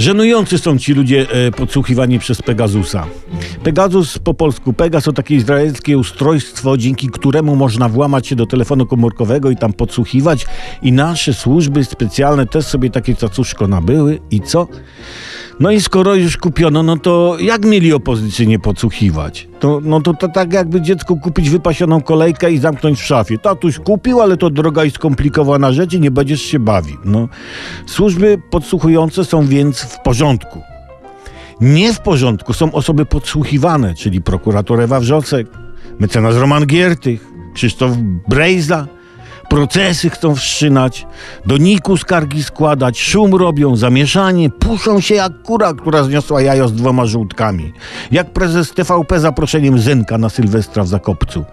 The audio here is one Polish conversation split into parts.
Żenujący są ci ludzie e, podsłuchiwani przez Pegasusa. Pegasus po polsku Pegas to takie izraelskie ustrojstwo, dzięki któremu można włamać się do telefonu komórkowego i tam podsłuchiwać. I nasze służby specjalne też sobie takie cacuszko nabyły. I co? No i skoro już kupiono, no to jak mieli opozycję nie podsłuchiwać? To, no to, to tak jakby dziecku kupić wypasioną kolejkę i zamknąć w szafie. Tatuś kupił, ale to droga i skomplikowana rzecz i nie będziesz się bawił. No. Służby podsłuchujące są więc w porządku. Nie w porządku są osoby podsłuchiwane, czyli prokurator Ewa Wrzocek, mecenas Roman Giertych, Krzysztof Brejza, procesy chcą wszczynać, do niku skargi składać, szum robią, zamieszanie, puszą się jak kura, która zniosła jajo z dwoma żółtkami. Jak prezes TVP zaproszeniem Zenka na Sylwestra w Zakopcu.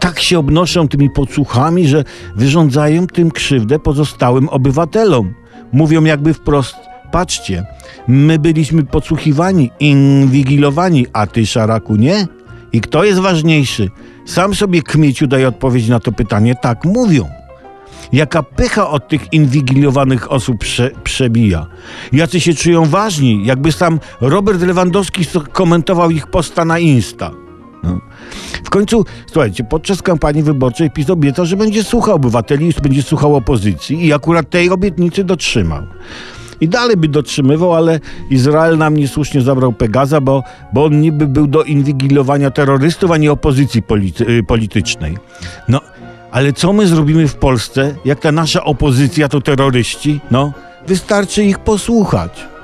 Tak się obnoszą tymi podsłuchami, że wyrządzają tym krzywdę pozostałym obywatelom. Mówią jakby wprost, patrzcie, my byliśmy podsłuchiwani, inwigilowani, a ty, Szaraku, nie? I kto jest ważniejszy? Sam sobie kmieciu daje odpowiedź na to pytanie. Tak mówią. Jaka pycha od tych inwigilowanych osób prze, przebija. Jacy się czują ważni, jakby sam Robert Lewandowski komentował ich posta na Insta. No. W końcu, słuchajcie, podczas kampanii wyborczej PiS obiecał, że będzie słuchał obywateli, będzie słuchał opozycji i akurat tej obietnicy dotrzymał. I dalej by dotrzymywał, ale Izrael nam niesłusznie zabrał Pegaza, bo, bo on niby był do inwigilowania terrorystów, a nie opozycji polity, y, politycznej. No, ale co my zrobimy w Polsce, jak ta nasza opozycja to terroryści? No, wystarczy ich posłuchać.